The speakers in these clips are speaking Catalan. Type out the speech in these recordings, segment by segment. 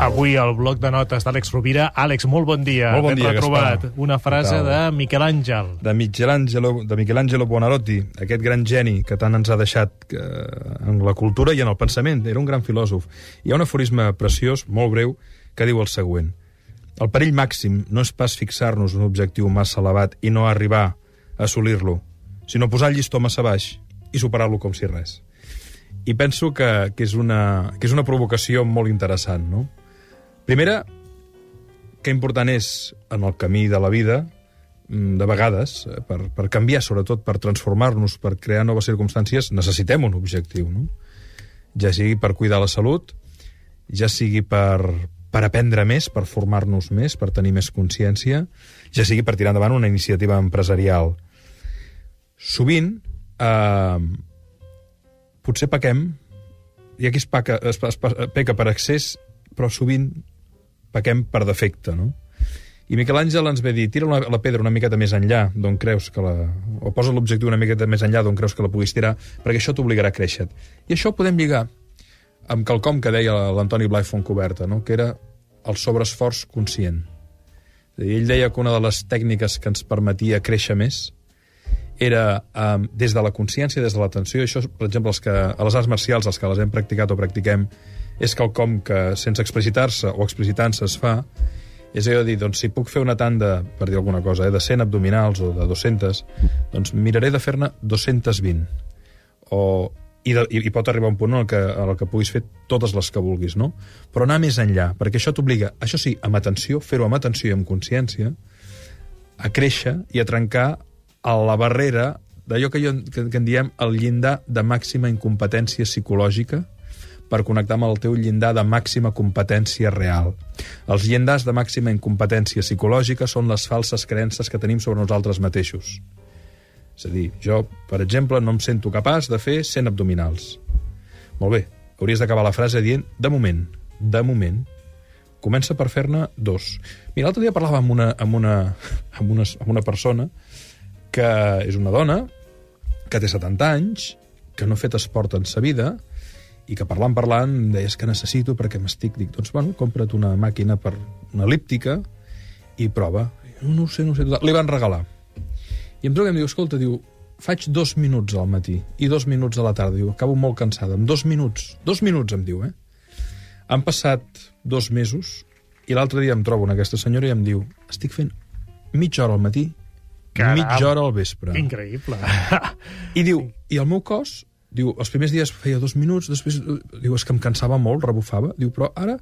avui al bloc de notes d'Àlex Rovira. Àlex, molt bon dia. Molt bon dia, retrobat. Gaspar. Una frase de? Miquel Àngel. de Michelangelo, de Michelangelo Buonarroti, aquest gran geni que tant ens ha deixat eh, en la cultura i en el pensament. Era un gran filòsof. Hi ha un aforisme preciós, molt breu, que diu el següent. El perill màxim no és pas fixar-nos un objectiu massa elevat i no arribar a assolir-lo, sinó posar el llistó massa baix i superar-lo com si res. I penso que, que, és una, que és una provocació molt interessant, no? Primera, que important és en el camí de la vida, mm, de vegades, eh, per, per canviar, sobretot per transformar-nos, per crear noves circumstàncies, necessitem un objectiu, no? Ja sigui per cuidar la salut, ja sigui per, per aprendre més, per formar-nos més, per tenir més consciència, ja sigui per tirar endavant una iniciativa empresarial. Sovint, eh, potser pequem, hi ha qui es, paca, es, es, peca per excés, però sovint pequem per defecte, no? I Miquel Àngel ens ve dir, tira la, la pedra una miqueta més enllà d'on creus que la... o posa l'objectiu una miqueta més enllà d'on creus que la puguis tirar, perquè això t'obligarà a créixer. I això ho podem lligar amb quelcom que deia l'Antoni Blai Fontcoberta, no? que era el sobreesforç conscient. Dir, Ell deia que una de les tècniques que ens permetia créixer més era um, des de la consciència, des de l'atenció, això, per exemple, els que, a les arts marcials, els que les hem practicat o practiquem, és quelcom que sense explicitar-se o explicitant-se es fa, és allò de dir, doncs si puc fer una tanda, per dir alguna cosa, eh, de 100 abdominals o de 200, doncs miraré de fer-ne 220. O, i, de, i, I pot arribar un punt en el, que, en el que puguis fer totes les que vulguis, no? Però anar més enllà, perquè això t'obliga, això sí, amb atenció, fer-ho amb atenció i amb consciència, a créixer i a trencar a la barrera d'allò que, jo, que, que en diem el llindar de màxima incompetència psicològica per connectar amb el teu llindar de màxima competència real. Els llindars de màxima incompetència psicològica són les falses creences que tenim sobre nosaltres mateixos. És a dir, jo, per exemple, no em sento capaç de fer 100 abdominals. Molt bé, hauries d'acabar la frase dient de moment, de moment. Comença per fer-ne dos. Mira, l'altre dia parlava amb una, amb, una, amb, una, amb una persona que és una dona que té 70 anys, que no ha fet esport en sa vida, i que parlant, parlant, deies que necessito perquè m'estic... Dic, doncs, bueno, compra't una màquina per una elíptica i prova. No, no ho sé, no ho sé. Li van regalar. I em truca i em diu, escolta, diu, faig dos minuts al matí i dos minuts a la tarda. Diu, acabo molt cansada. En dos minuts. Dos minuts, em diu, eh? Han passat dos mesos i l'altre dia em trobo en aquesta senyora i em diu, estic fent mitja hora al matí Caram. mitja hora al vespre. Increïble. I diu, i el meu cos, diu, els primers dies feia dos minuts, després, diu, és que em cansava molt, rebufava, diu, però ara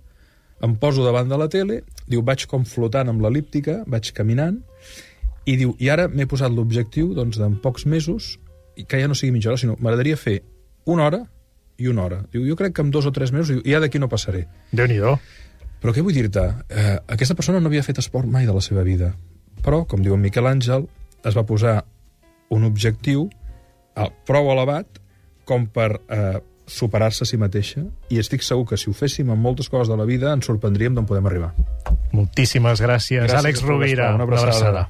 em poso davant de la tele, diu, vaig com flotant amb l'elíptica, vaig caminant, i diu, i ara m'he posat l'objectiu, doncs, d'en pocs mesos, i que ja no sigui mitja hora, sinó m'agradaria fer una hora i una hora. Diu, jo crec que en dos o tres mesos, diu, ja d'aquí no passaré. Déu-n'hi-do. Però què vull dir-te? Eh, aquesta persona no havia fet esport mai de la seva vida. Però, com diu en Miquel Àngel, es va posar un objectiu prou elevat com per eh, superar-se a si mateixa i estic segur que si ho féssim amb moltes coses de la vida ens sorprendríem d'on podem arribar. Moltíssimes gràcies, Gràcies, Àlex Rovira. una abraçada.